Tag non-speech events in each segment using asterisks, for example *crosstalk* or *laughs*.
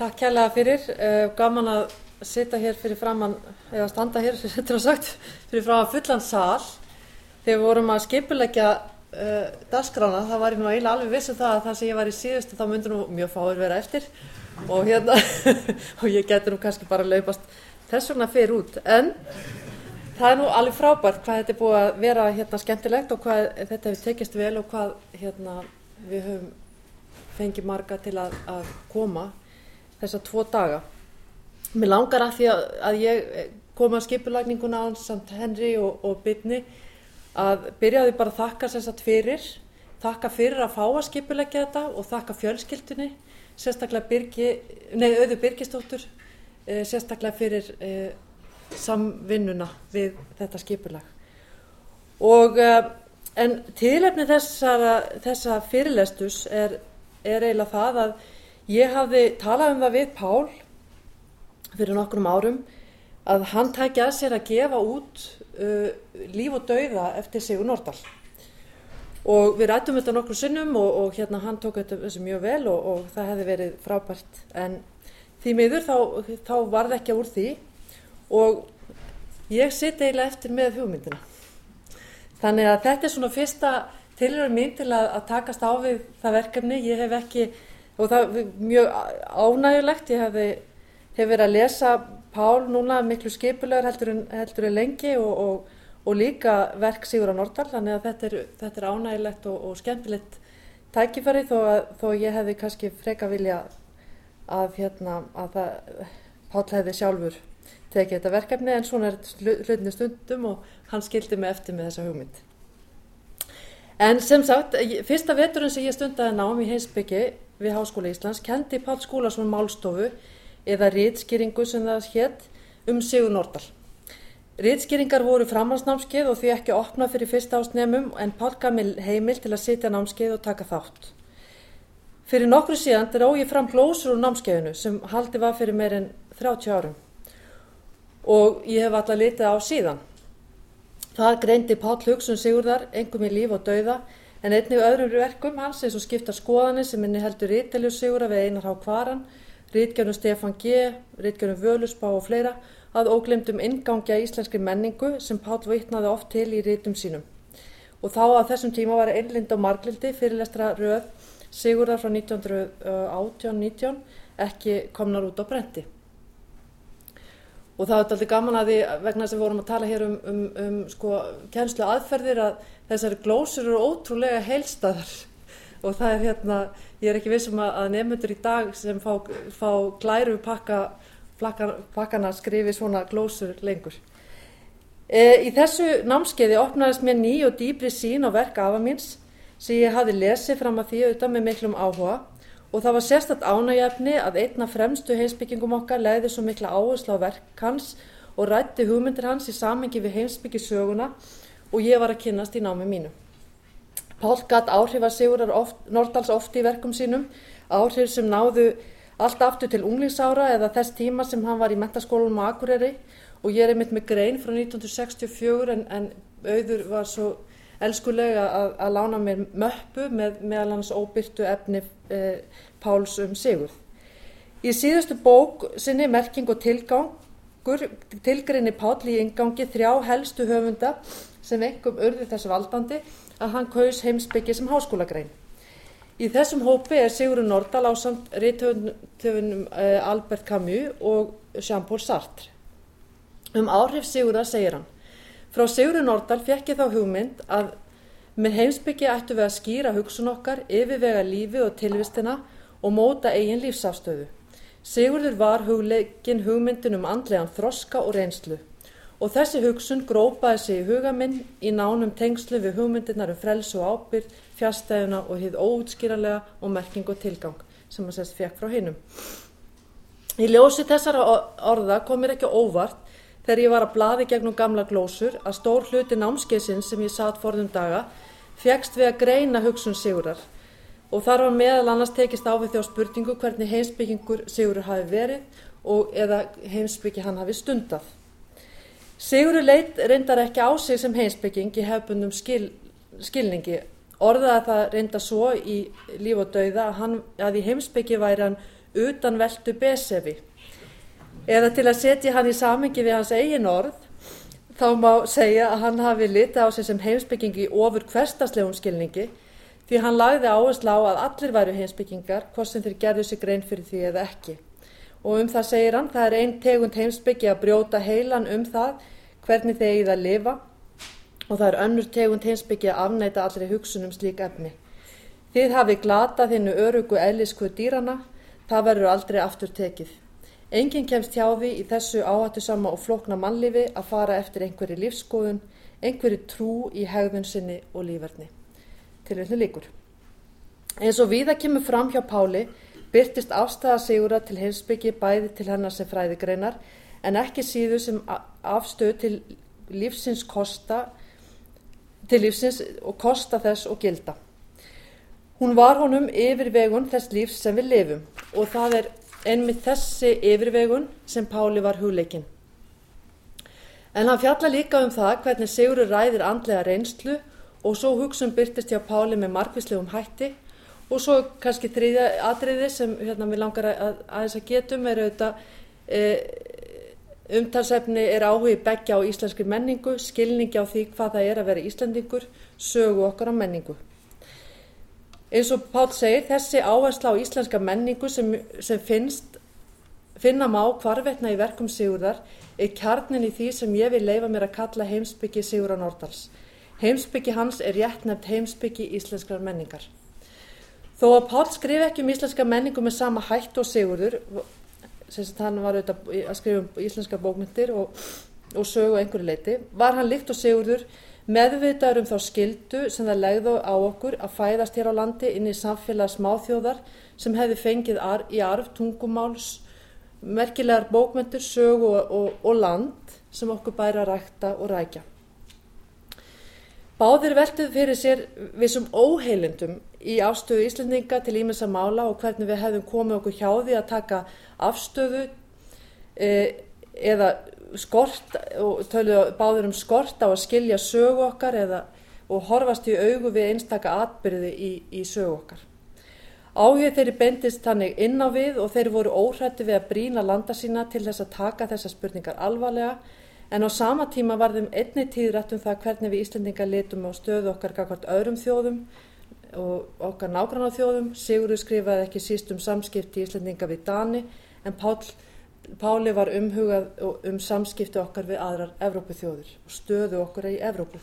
takk kærlega fyrir. Uh, gaman að sitja hér fyrir framann, eða standa hér, *laughs* þetta er sagt, fyrir framann fullan sal. Þegar við vorum að skipulegja uh, dagskrána, það var ég nú eiginlega alveg vissu það að það sem ég var í síðustu, þá myndur nú mjög fáir vera eftir. Og hérna, *laughs* og ég getur nú kannski bara laupast þess vegna fyrir út. En það er nú alveg frábært hvað þetta er búið að vera hérna skemmtilegt og hvað þetta hefur tekist vel og hvað hérna við höfum fengið marga til að, að koma þessa tvo daga. Mér langar að því að, að ég kom að skipulagninguna á samt Henry og, og Byrni að byrjaði bara að þakka sérstaklega fyrir, þakka fyrir að fá að skipulegja þetta og þakka fjölskyldunni, sérstaklega Birgi, nei, auðu Birgistóttur, eh, sérstaklega fyrir eh, samvinnuna við þetta skipulag. Og, eh, en tilefni þessara, þessa fyrirlestus er, er eiginlega það að ég hafði talað um það við Pál fyrir nokkrum árum að hann tækja að sér að gefa út uh, líf og dauða eftir Sigur Nordal. Og við rættum þetta nokkur sinnum og, og hérna hann tók þetta þessu mjög vel og, og það hefði verið frábært. En því miður þá, þá var það ekki úr því og ég sitt eiginlega eftir með hugmyndina. Þannig að þetta er svona fyrsta tilhörur mín til að, að takast á við það verkefni. Ég hef ekki og það er mjög ánægulegt ég hef, hef verið að lesa Pál núna miklu skipulegur heldur en, heldur en lengi og, og, og líka verk Sigur á Nordal þannig að þetta er, þetta er ánægilegt og, og skemmtilegt tækifæri þó þó ég hefði kannski freka vilja að, hérna, að það, Pál hefði sjálfur tekið þetta verkefni en svona er hlutinu stundum og hann skildi mig eftir með þessa hugmynd. En sem sagt, fyrsta veturinn sem ég stundaði nám í heimsbyggi við Háskóla Íslands kendi Pál Skúlason málstofu eða rítskýringu sem það hétt um Sigur Nordal. Rítskýringar voru framhansnámskeið og því ekki opna fyrir fyrsta ásnemum en Pál gaf heimil til að sitja námskeið og taka þátt. Fyrir nokkru síðan dró ég fram glósur úr námskeiðinu sem haldi var fyrir meir en 30 árum og ég hef alltaf litið á síðan. Það greindi Pál Hugsun Sigurðar, engum í líf og dauða, en einnig öðrum verkum hans eins og skipta skoðanir sem inni heldur Ríteljus Sigurðar við Einar Há Kvaran, Rítgjörnum Stefan G., Rítgjörnum Völusbá og fleira, að óglemdum ingangja íslenskri menningu sem Pál vittnaði oft til í rítum sínum. Og þá að þessum tíma var einlind og marglildi fyrirlestra röð Sigurðar frá 1918-19 ekki komnar út á brendi. Og það er alltaf gaman að því vegna sem við vorum að tala hér um, um, um sko, kjænslu aðferðir að þessari glósur eru ótrúlega heilstæðar *laughs* og það er hérna, ég er ekki vissum að, að nefnundur í dag sem fá, fá glæru pakka, pakkana skrifi svona glósur lengur. E, í þessu námskeiði opnaðist mér ný og dýbri sín á verk afa míns sem ég hafi lesið fram að því auðvitað með miklum áhuga og það var sérstatt ánægjafni að einna fremstu heimsbyggingum okkar leiði svo mikla áherslu á verk hans og rætti hugmyndir hans í samengi við heimsbyggisöguna og ég var að kynast í námi mínu. Pál gatt áhrif að Sigurar oft, Nordals oft í verkum sínum, áhrif sem náðu allt aftur til unglingsára eða þess tíma sem hann var í mentaskólum á Akureyri og ég er einmitt með grein frá 1964 en, en auður var svo elskulega að, að lána mér möppu með meðal hans óbyrtu efni eh, Páls um Sigurð. Í síðustu bók sinni merking og tilgangur tilgrinni Pál í ingangi þrjá helstu höfunda sem engum urði þess valdandi að hann kaus heimsbyggi sem háskólagrein. Í þessum hópi er Sigurður Nordal á samt reytöfunum eh, Albert Camus og Jean-Paul Sartre. Um áhrif Sigurðar segir hann Frá Sigurður Nordal fekk ég þá hugmynd að með heimsbyggi ættu við að skýra hugsun okkar, yfirvega lífi og tilvistina og móta eigin lífsafstöðu. Sigurður var hugleikin hugmyndin um andlegan þroska og reynslu og þessi hugsun grópaði sig í huga minn í nánum tengslu við hugmyndirnar um frelsu og ábyrð, fjastæðuna og hið óutskýralega og merking og tilgang sem að sérst fekk frá hinnum. Í ljósi þessara orða kom mér ekki óvart þegar ég var að blaði gegnum gamla glósur að stór hluti námskeiðsins sem ég satt forðum daga fegst við að greina hugsun Sigurar og þar var meðal annars tekist á við þjá spurningu hvernig heimsbyggingur Sigurar hafi verið og eða heimsbyggi hann hafi stundað. Sigurur leit reyndar ekki á sig sem heimsbygging í hefbundum skil, skilningi. Orðaði það reynda svo í líf og dauða að, hann, að í heimsbyggi væri hann utan veltu besefi eða til að setja hann í samengi við hans eigin orð þá má segja að hann hafi litið á sig sem heimsbyggingi ofur hverstaslegum skilningi því hann lagði áherslu á að allir væru heimsbyggingar hvort sem þeir gerðu sig grein fyrir því eða ekki. Og um það segir hann það er ein tegund heimsbyggi að brjóta heilan um það hvernig þeir eigið að lifa og það er önnur tegund heimsbyggi að afneita allri hugsunum slík efni. Þið hafið glatað hinnu örugu eðlisku dýrana það verður aldrei aftur tekið enginn kemst hjá því í þessu áhættusama og flókna mannlífi að fara eftir einhverju lífskoðun einhverju trú í hegðun sinni og lífverðni tilvitnu líkur eins og víða kemur fram hjá páli byrtist afstæða sigura til heimsbyggi bæði til hennar sem fræðigreinar en ekki síður sem afstöð til lífsins kosta til lífsins og kosta þess og gilda. Hún var honum yfirvegun þess lífs sem við lifum og það er einmitt þessi yfirvegun sem páli var hugleikin. En hann fjalla líka um það hvernig sigurur ræðir andlega reynslu og svo hugsun byrtist hjá páli með margvíslegum hætti. Og svo kannski þriðja atriði sem hérna við langar að aðeins að getum er auðvitað e, umtalsefni er áhugi begja á íslenski menningu skilningi á því hvað það er að vera íslendingur sögu okkar á menningu eins og pál segir þessi áhersla á íslenska menningu sem, sem finnst finna má hvarvetna í verkum sigurðar er kjarnin í því sem ég vil leifa mér að kalla heimsbyggi Sigurðar Nordals. Heimsbyggi hans er rétt nefnt heimsbyggi íslenskrar menningar. Þó að Pál skrif ekki um íslenska menningu með sama hætt og Sigurður, sem hann var auðvitað að skrifa um íslenska bókmyndir og, og sögu einhverju leiti, var hann líkt og Sigurður meðvitaður um þá skildu sem það legðu á okkur að fæðast hér á landi inn í samfélag smáþjóðar sem hefði fengið í arf tungumáls, merkilegar bókmyndir, sögu og, og, og land sem okkur bæri að rækta og rækja. Báðir veltuð fyrir sér vissum óheilindum í afstöðu Íslendinga til ímessa mála og hvernig við hefðum komið okkur hjá því að taka afstöðu e, eða skort og töluðu báður um skort á að skilja sögu okkar eða, og horfast í augu við einstaka atbyrði í, í sögu okkar. Áhugð þeirri bendist þannig inn á við og þeir voru óhrætti við að brína landa sína til þess að taka þessar spurningar alvarlega en á sama tíma var þeim einni tíðrætt um það hvernig við Íslendinga litum á stöðu okkar kakvart öðrum þjóðum og okkar nágrann á þjóðum. Sigurður skrifaði ekki síst um samskipti í Íslendinga við Dani en Pál, Páli var umhugað um samskipti okkar við aðrar Evrópuþjóður og stöðu okkar í Evrópu.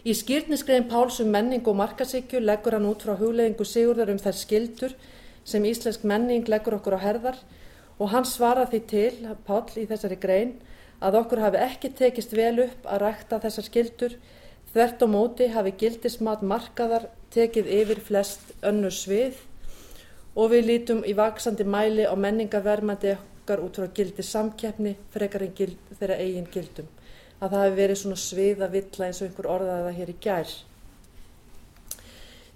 Í skýrnisgrein Páls um menning og markasíkju leggur hann út frá hugleðingu Sigurðar um þær skildur sem íslensk menning leggur okkur á herðar og hann svarar því til, Pál, í þessari grein að okkur hafi ekki tekist vel upp að rækta þessar skildur þvert á móti hafi gildismat markaðar tekið yfir flest önnur svið og við lítum í vaksandi mæli á menningarvermandi okkar út frá gildi samkeppni frekar en gild, þeirra eigin gildum. Að það hafi verið svona svið að villa eins og einhver orðaði það hér í gær.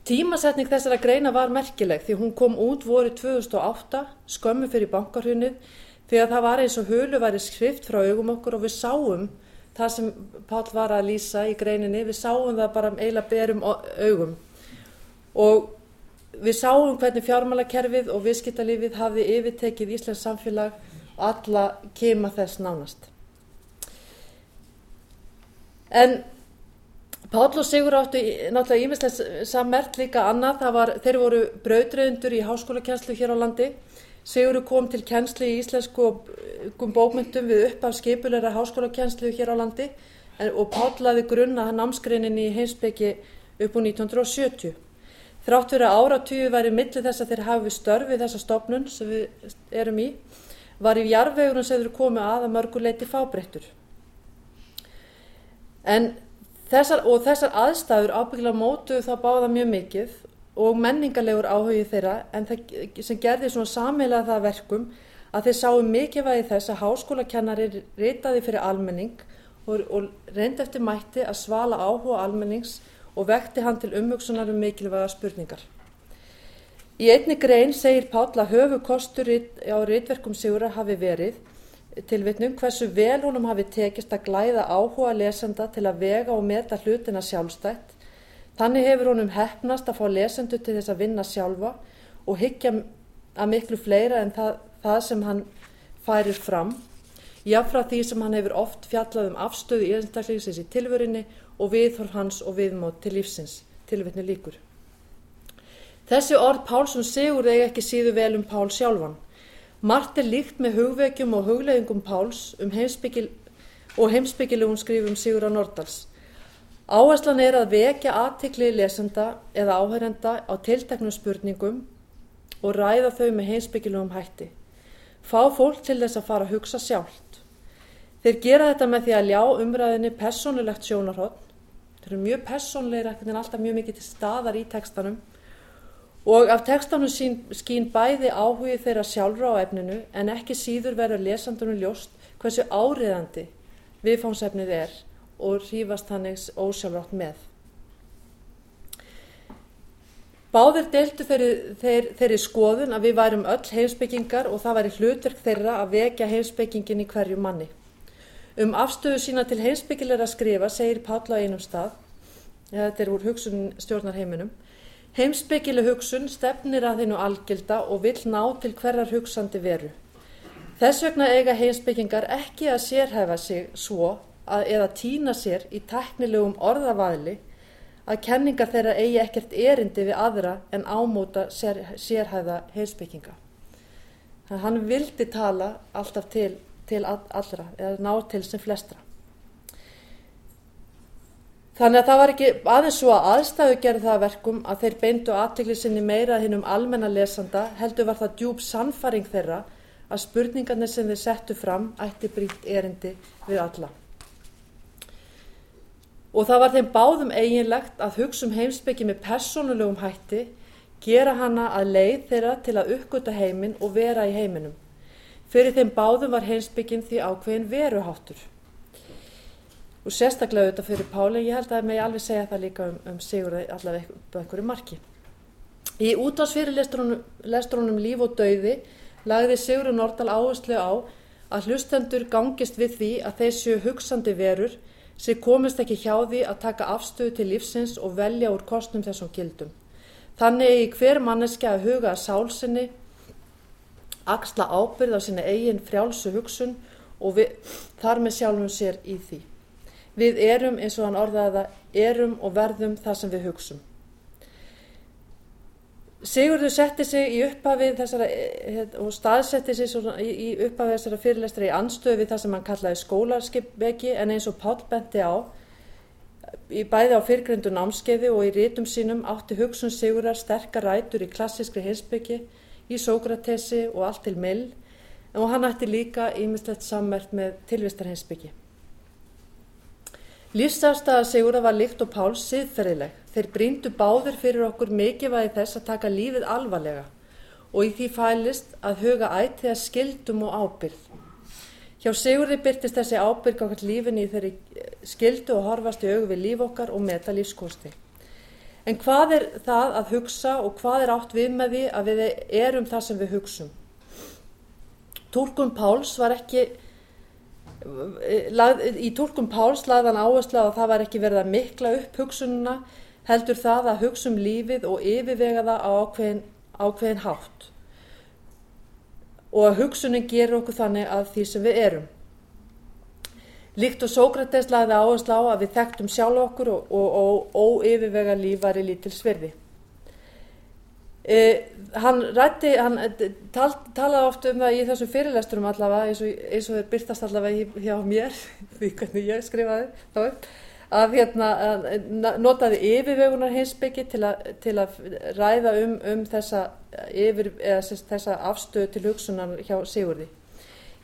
Tímasetning þessara greina var merkileg því hún kom út voru 2008 skömmu fyrir bankarhunnið því að það var eins og hulu væri skrift frá augum okkur og við sáum það sem Pál var að lýsa í greininni, við sáum það bara eiginlega berum augum. Og við sáum hvernig fjármálakerfið og viðskiptalífið hafði yfirtekið Íslands samfélag og alla kema þess nánast. En Pál og Sigur áttu náttúrulega ímislega sammert líka annað, var, þeir voru brauðröðundur í háskólakjænslu hér á landi Sigurður kom til kennslu í íslenskum bókmyndum við upp af skipuleira háskólakennslu hér á landi og pálaði grunna námsgreinin í heimsbyggi upp úr 1970. Þrátt fyrir að áratíu væri millir þess að þeir hafi störfið þessa stopnun sem við erum í, var í jarðvegurinn sem þeir komið að að mörguleiti fábreyttur. En þessar, þessar aðstæður ábyggla mótuðu þá báða mjög mikið og menningarlegur áhugi þeirra en það sem gerði svona samilega það verkum að þeir sáu mikilvægi þess að háskólakennari ritaði fyrir almenning og, og reyndi eftir mætti að svala áhuga almennings og vekti hann til umvöksunar um mikilvæga spurningar. Í einni grein segir Páll að höfu kostur á ritverkum Sigura hafi verið tilvitnum hversu vel húnum hafi tekist að glæða áhuga lesenda til að vega og meta hlutina sjálfstætt Þannig hefur honum hefnast að fá lesendur til þess að vinna sjálfa og hyggja að miklu fleira en það, það sem hann færir fram jáfnfra því sem hann hefur oft fjallað um afstöðu í einstaklingsins í tilvörinni og viðhorf hans og viðmót til lífsins. Tilvitni líkur þessi orð Páls um sigur eiga ekki síðu vel um Pál sjálfan. Margt er líkt með hugvekjum og hugleðingum Páls um heimsbyggil og heimsbyggilegum skrifum Sigur á Nordals. Áherslan er að vekja aðtikli lesenda eða áhærenda á tilteknum spurningum og ræða þau með heimsbyggilegum hætti. Fá fólk til þess að fara að hugsa sjálft. Þeir gera þetta með því að ljá umræðinni persónulegt sjónarhótt þeir eru mjög persónleir ekkert en alltaf mjög mikið til staðar í tekstanum og af tekstanum sín, skín bæði áhugi þeirra sjálfra á efninu en ekki síður verður lesandunum ljóst hversu áriðandi viðfánsefnið er og hrífast þannig ósjálfrátt með. Báðir deildu þeirri, þeir, þeirri skoðun að við værum öll heimsbyggingar og það væri hlutverk þeirra að vekja heimsbyggingin í hverju manni um afstöðu sína til heimsbyggilegra skrifa segir Páll á einum stað. Ja, þetta er úr hugsun stjórnar heiminum heimsbyggileg hugsun stefnir að þeinu algilda og vill ná til hverjar hugsandi veru. Þess vegna eiga heimsbyggingar ekki að sérhæfa sig svo að eða týna sér í teknilegum orðavaðli að kenningar þeirra eigi ekkert erindi við aðra en ámóta sér, sérhæða heimsbygginga. Þannig að hann vildi tala alltaf til, til allra eða ná til sem flestra. Þannig að það var ekki aðeins svo að aðstæðu gerði það verkum að þeir beindu aðtegli sinni meira hinn um almenna lesanda heldur var það djúb sannfaring þeirra að spurningarnir sem þeir settu fram ætti brýtt erindi við alla og það var þeim báðum eiginlegt að hugsa um heimsbyggi með persónulegum hætti gera hana að leið þeirra til að uppgöta heiminn og vera í heiminum fyrir þeim báðum var heimsbyggin því ákveðin veruháttur og sérstaklega auðvitað fyrir Páli ég held að megi alveg segja það líka um, um Sigurði allavega upp á einhverju marki í útásfyrirlestrunum líf og dauði lagði Sigurður Nordal áherslu á að hlustendur gangist við því að þeir séu hugsandi verur sem komist ekki hjá því að taka afstöðu til lífsins og velja úr kostnum þessum gildum. Þannig eigi hver manneski að huga að sálsinni, axla ábyrð á sinna eigin frjálsu hugsun og við, þar með sjálfum sér í því. Við erum, eins og hann orðaði það, erum og verðum það sem við hugsum. Sigurður setti sig í upphafið þessara og staðsetti sig í upphafið þessara fyrirlestra í anstöðu við það sem hann kallaði skólarskipveki en eins og Pál benti á í bæði á fyrrgröndu námskeiði og í rítum sínum átti hugsun Sigurðar sterkar rætur í klassískri hinsbyggi, í Sókratesi og allt til mill og hann ætti líka ímislegt sammert með tilvistarhinsbyggi. Lífsafstæða Sigurðar var líkt og Páls siðferðileg. Þeir bríndu báðir fyrir okkur mikilvægi þess að taka lífið alvarlega og í því fælist að huga ættið að skildum og ábyrð. Hjá Sigurði byrtist þessi ábyrg okkar lífinni í þeirri skildu og horfast í aug við líf okkar og meta lífskosti. En hvað er það að hugsa og hvað er átt við með því að við erum það sem við hugsum? Tólkun Páls var ekki í tólkun Páls laðan áherslu að það var ekki verið að mikla upp hugsununa heldur það að hugsa um lífið og yfirvega það á ákveðin, ákveðin hátt og að hugsunin gerur okkur þannig að því sem við erum. Líkt og Sókrates laði áherslu á að við þekktum sjálf okkur og, óyfirvega líf var í lítil svirði. Eh, hann, rætti, hann tal, talaði oft um það í þessum fyrirlesturum allavega eins og, eins og þeir byrtast allavega hjá mér *laughs* því hvernig ég skrifaði þá upp að hérna notaði yfirvegunar heimsbyggi til, til að ræða um, um þessa, yfir, eða, þessa afstöðu til hugsunan hjá Sigurði.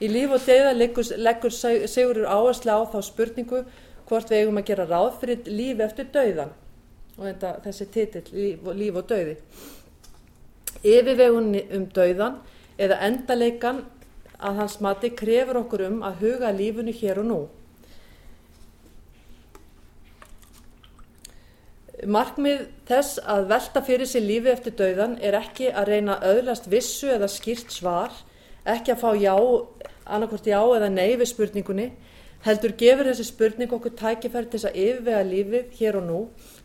Í líf og deyða leggur, leggur Sigurður áherslu á þá spurningu hvort við eigum að gera ráð fyrir líf eftir dauðan og þetta, þessi titill, líf, líf og dauði yfirvegunni um dauðan eða endaleikan að hans mati krefur okkur um að huga lífunu hér og nú. Markmið þess að velta fyrir sig lífi eftir dauðan er ekki að reyna öðlast vissu eða skýrt svar, ekki að fá já, annarkort já eða nei við spurningunni, heldur gefur þessi spurning okkur tækifæri til þess að yfirvega lífið hér og nú,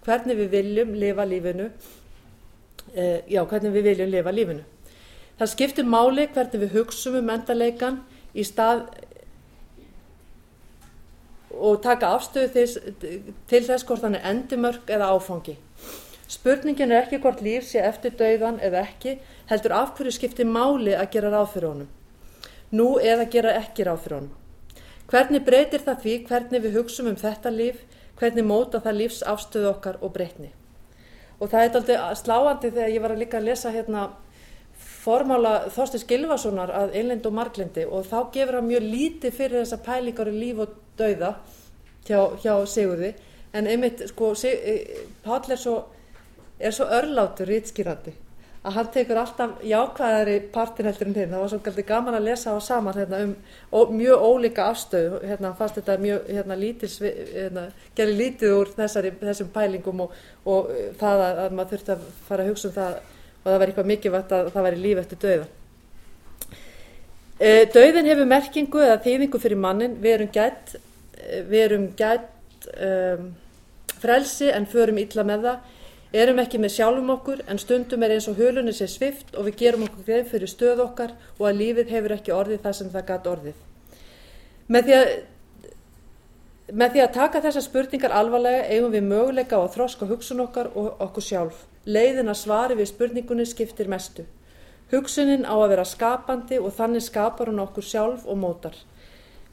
hvernig við viljum lifa lífinu uh, já, hvernig við viljum lifa lífinu. það skiptir máli hvernig við hugsum um endaleikan í stað og taka afstöðu þess, til þess hvort hann er endimörk eða áfangi spurningin er ekki hvort líf sé eftir dauðan eða ekki heldur af hverju skiptir máli að gera ráð fyrir honum nú eða gera ekki ráð fyrir honum. Hvernig breytir það því hvernig við hugsum um þetta líf hvernig móta það lífs afstöðu okkar og breytni? Og það er aldrei sláandi þegar ég var að líka að lesa hérna formála Þorstis Gilvasonar að einlendi og marglendi og þá gefur hann mjög lítið fyrir þessa pælingar í líf og dauða hjá, hjá Sigurði. En einmitt sko Sig, Páll er svo, er svo örlátur rítskýrandi að hann tekur alltaf jákvæðari partin heldur en hinn. Það var svo gaman að lesa á saman hérna, um ó, mjög ólíka afstöð hérna fannst þetta mjög hérna, lítils hérna, gerði lítið úr þessari, þessum pælingum og, og það að, að maður þurfti að fara að hugsa um það og það var eitthvað mikilvægt að það væri líf eftir dauða. E, dauðin hefur merkingu eða þýðingu fyrir mannin við erum gætt við erum gætt um, frelsi en förum illa með það erum ekki með sjálfum okkur en stundum er eins og hulunni sé svift og við gerum okkur greið fyrir stöð okkar og að lífið hefur ekki orðið það sem það gætt orðið. Með því að með því að taka þessar spurningar alvarlega eigum við möguleika á að þroska hugsun okkar og okkur sjálf. Leiðin að svari við spurningunni skiptir mestu. Hugsunin á að vera skapandi og þannig skapar hún okkur sjálf og mótar.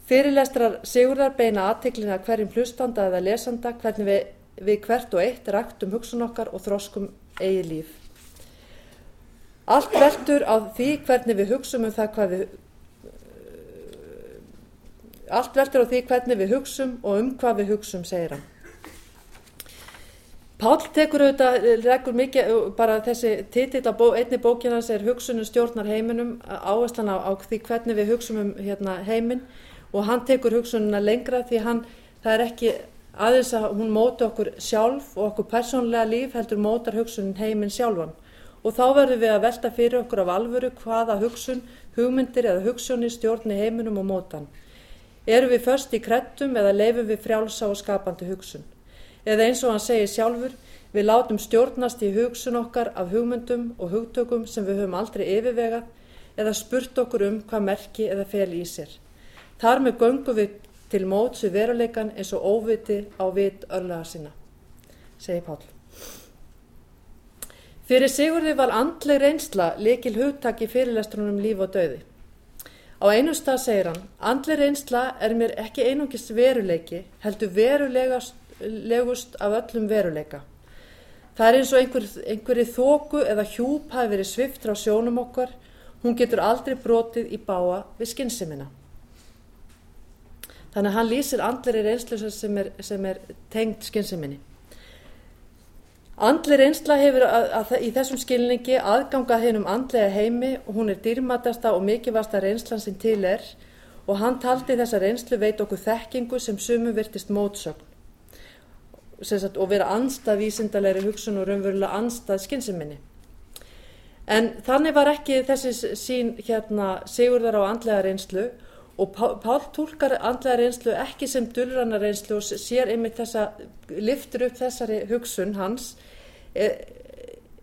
Fyrirlestrar sigurðar beina aðteklina hverjum hlustanda eða lesanda hvernig við við hvert og eitt ræktum hugsun okkar og þroskum eigi líf. Allt veldur á því hvernig við hugsum um það hvað við allt veldur á því hvernig við hugsum og um hvað við hugsum segir hann. Pál tekur auðvitað, leggur mikið, bara þessi titill á bó, einni bókinans er hugsunum stjórnar heiminum, áherslan á, á því hvernig við hugsum um hérna, heiminn. Og hann tekur hugsununa lengra því hann, það er ekki aðeins að hún móta okkur sjálf og okkur persónlega líf heldur mótar hugsunin heiminn sjálfan og þá verðum við að velta fyrir okkur af alvöru hvaða hugsun, hugmyndir eða hugsunni stjórni heiminum og mótan. Erum við först í krettum eða leifum við frjálsa og skapandi hugsun? Eða eins og hann segir sjálfur, við látum stjórnast í hugsun okkar af hugmyndum og hugtökum sem við höfum aldrei yfirvegað eða spurt okkur um hvað merki eða fel í sér. Þar með göngum við til móts við veruleikan eins og óviti á vit örlega sinna, segir Pál. Fyrir Sigurði var andleg reynsla likil hugtak í fyrirlestrunum líf og döði. Á einu stað segir hann, andleg reynsla er mér ekki einungist veruleiki, heldur verulegust af öllum veruleika. Það er eins og einhver, einhverju þóku eða hjúp hafi verið svift frá sjónum okkar, hún getur aldrei brotið í báa við skynnsimina. Þannig að hann lýsir andleri reynslu sem er, er tengd skynnseminni. Andli reynsla hefur að, að, í þessum skilningi aðgangað hennum andlega heimi og hún er dýrmatasta og mikilvægsta reynslan sem til er og hann taldi þessa reynslu veit okkur þekkingu sem sumum virtist mótsögn sagt, og vera anstað vísindalegri hugsun og raunverulega anstað skynnseminni. En þannig var ekki þessi sín hérna sigurðar á andlega reynslu og Pál tólkar andlega reynslu ekki sem dulranna reynslu og sér einmitt þessa, liftur upp þessari hugsun hans e,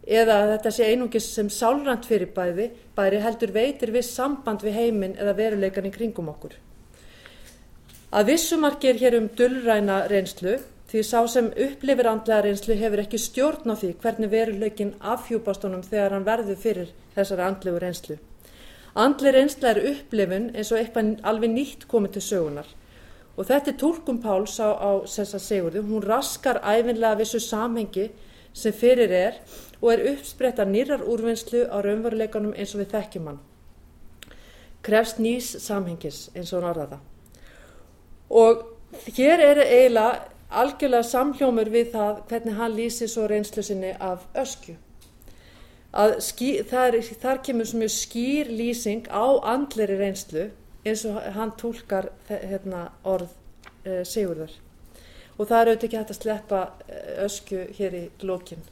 eða þetta sé einungis sem sálrand fyrir bæði, bæri heldur veitir við samband við heiminn eða veruleikan í kringum okkur. Að vissumarkir hér um dulræna reynslu því sá sem upplifir andlega reynslu hefur ekki stjórn á því hvernig veruleikin afhjúpast honum þegar hann verður fyrir þessari andlegu reynslu. Andli reynsla er upplifun eins og eitthvað alveg nýtt komið til sögunar og þetta er tólkum Páls á, á Sessa Sigurði, hún raskar æfinlega vissu samhengi sem fyrir er og er uppspretta nýrar úrvinnslu á raunveruleikanum eins og við þekkjum hann. Krefst nýs samhengis eins og hann orðaða. Og hér er eiginlega algjörlega samhljómur við það hvernig hann lýsi svo reynslu sinni af öskju að ský, þar, þar kemur mjög skýr lýsing á andleri reynslu eins og hann tólkar hérna, orð e, Sigurðar. Og það er auðvitað ekki hægt að sleppa ösku hér í lókin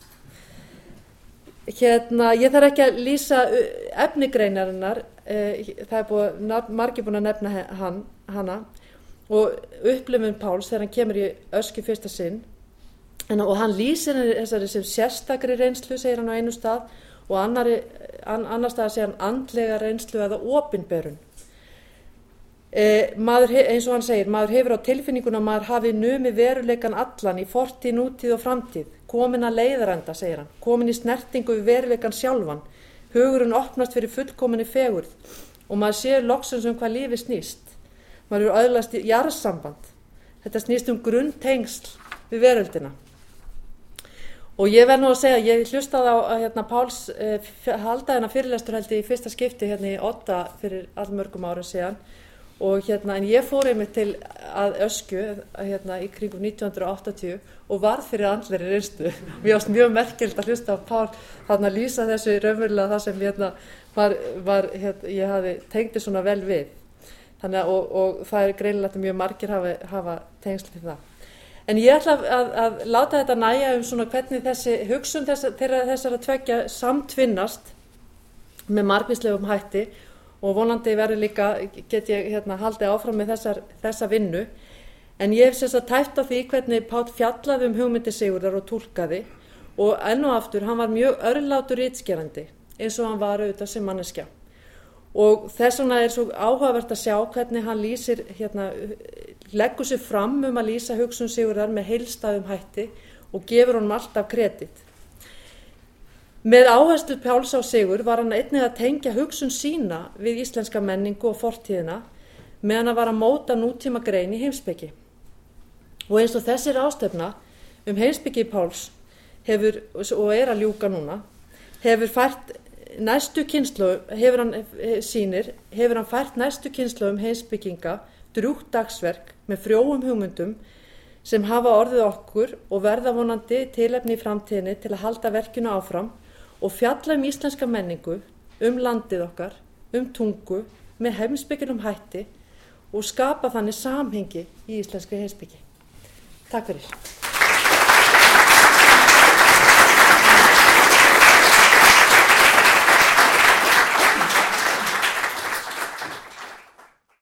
hérna ég þarf ekki að lýsa efnigreinarinnar e, það er búið margir búin að nefna hann, hana. Og upplifun Páls þegar hann kemur í ösku fyrsta sinn. En, og hann lýsir þessari sem sérstakri reynslu segir hann á einu stað og annari, an, annars staðar sé hann andlega reynslu eða opinberun E, maður, eins og hann segir, maður hefur á tilfinninguna að maður hafi numi veruleikan allan í fortíð, nútíð og framtíð, komin að leiðarenda, segir hann, komin í snertingu við veruleikan sjálfan, hugurinn opnast fyrir fullkominni fegurð og maður séu loksins um hvað lífi snýst. Maður eru öðlast í jarðsamband. Þetta snýst um grunntengsl við veröldina. Og ég verð nú að segja, ég hlustaði á að, hérna, Páls eh, halda hérna fyrirlestur held ég í fyrsta skipti hérna í Otta fyrir allmörgum árum síðan og hérna, en ég fór einmitt til að ösku hérna í kringum 1980 og varð fyrir andleri reynstu. *laughs* Mér varst mjög merkjöld að hlusta á Pál þarna lýsa þessu raunverulega það sem hérna var, var hérna, ég hafi tengdi svona vel við. Þannig að, og, og það er greinilegt að mjög margir hafa, hafa tengsl til það. En ég ætla að, að láta þetta næja um svona hvernig þessi hugsun þess, þeirra þessara tveggja samtvinnast með margvíslegum hætti og vonandi verður líka, get ég hérna haldið áfram með þessar, þessa vinnu. En ég hef sérst að tæft á því hvernig Páll fjallaði um hugmyndi Sigurðar og tólkaði og enn og aftur hann var mjög örlátur ítskerandi eins og hann var auðvitað sem manneskja. Og þess vegna er svo áhugavert að sjá hvernig hann lýsir, hérna, leggur sér fram um að lýsa hugsun Sigurðar með heilstæðum hætti og gefur honum alltaf kredit. Með áherslu Páls á Sigur var hann einnig að tengja hugsun sína við íslenska menningu og fortíðina meðan að var að móta nútíma grein í heimsbyggi. Og eins og þessir ástefna um heimsbyggi Páls hefur, og er að ljúka núna, hefur fært næstu kynslu, hefur hann eh, sýnir, hefur hann fært næstu kynslu um heimsbygginga drúgt dagsverk með frjóum hugmyndum sem hafa orðið okkur og verða vonandi tilefni í framtíðinni til að halda verkinu áfram og fjalla um íslenska menningu, um landið okkar, um tungu, með heimsbyggilum hætti og skapa þannig samhengi í íslenski heimsbyggi. Takk fyrir.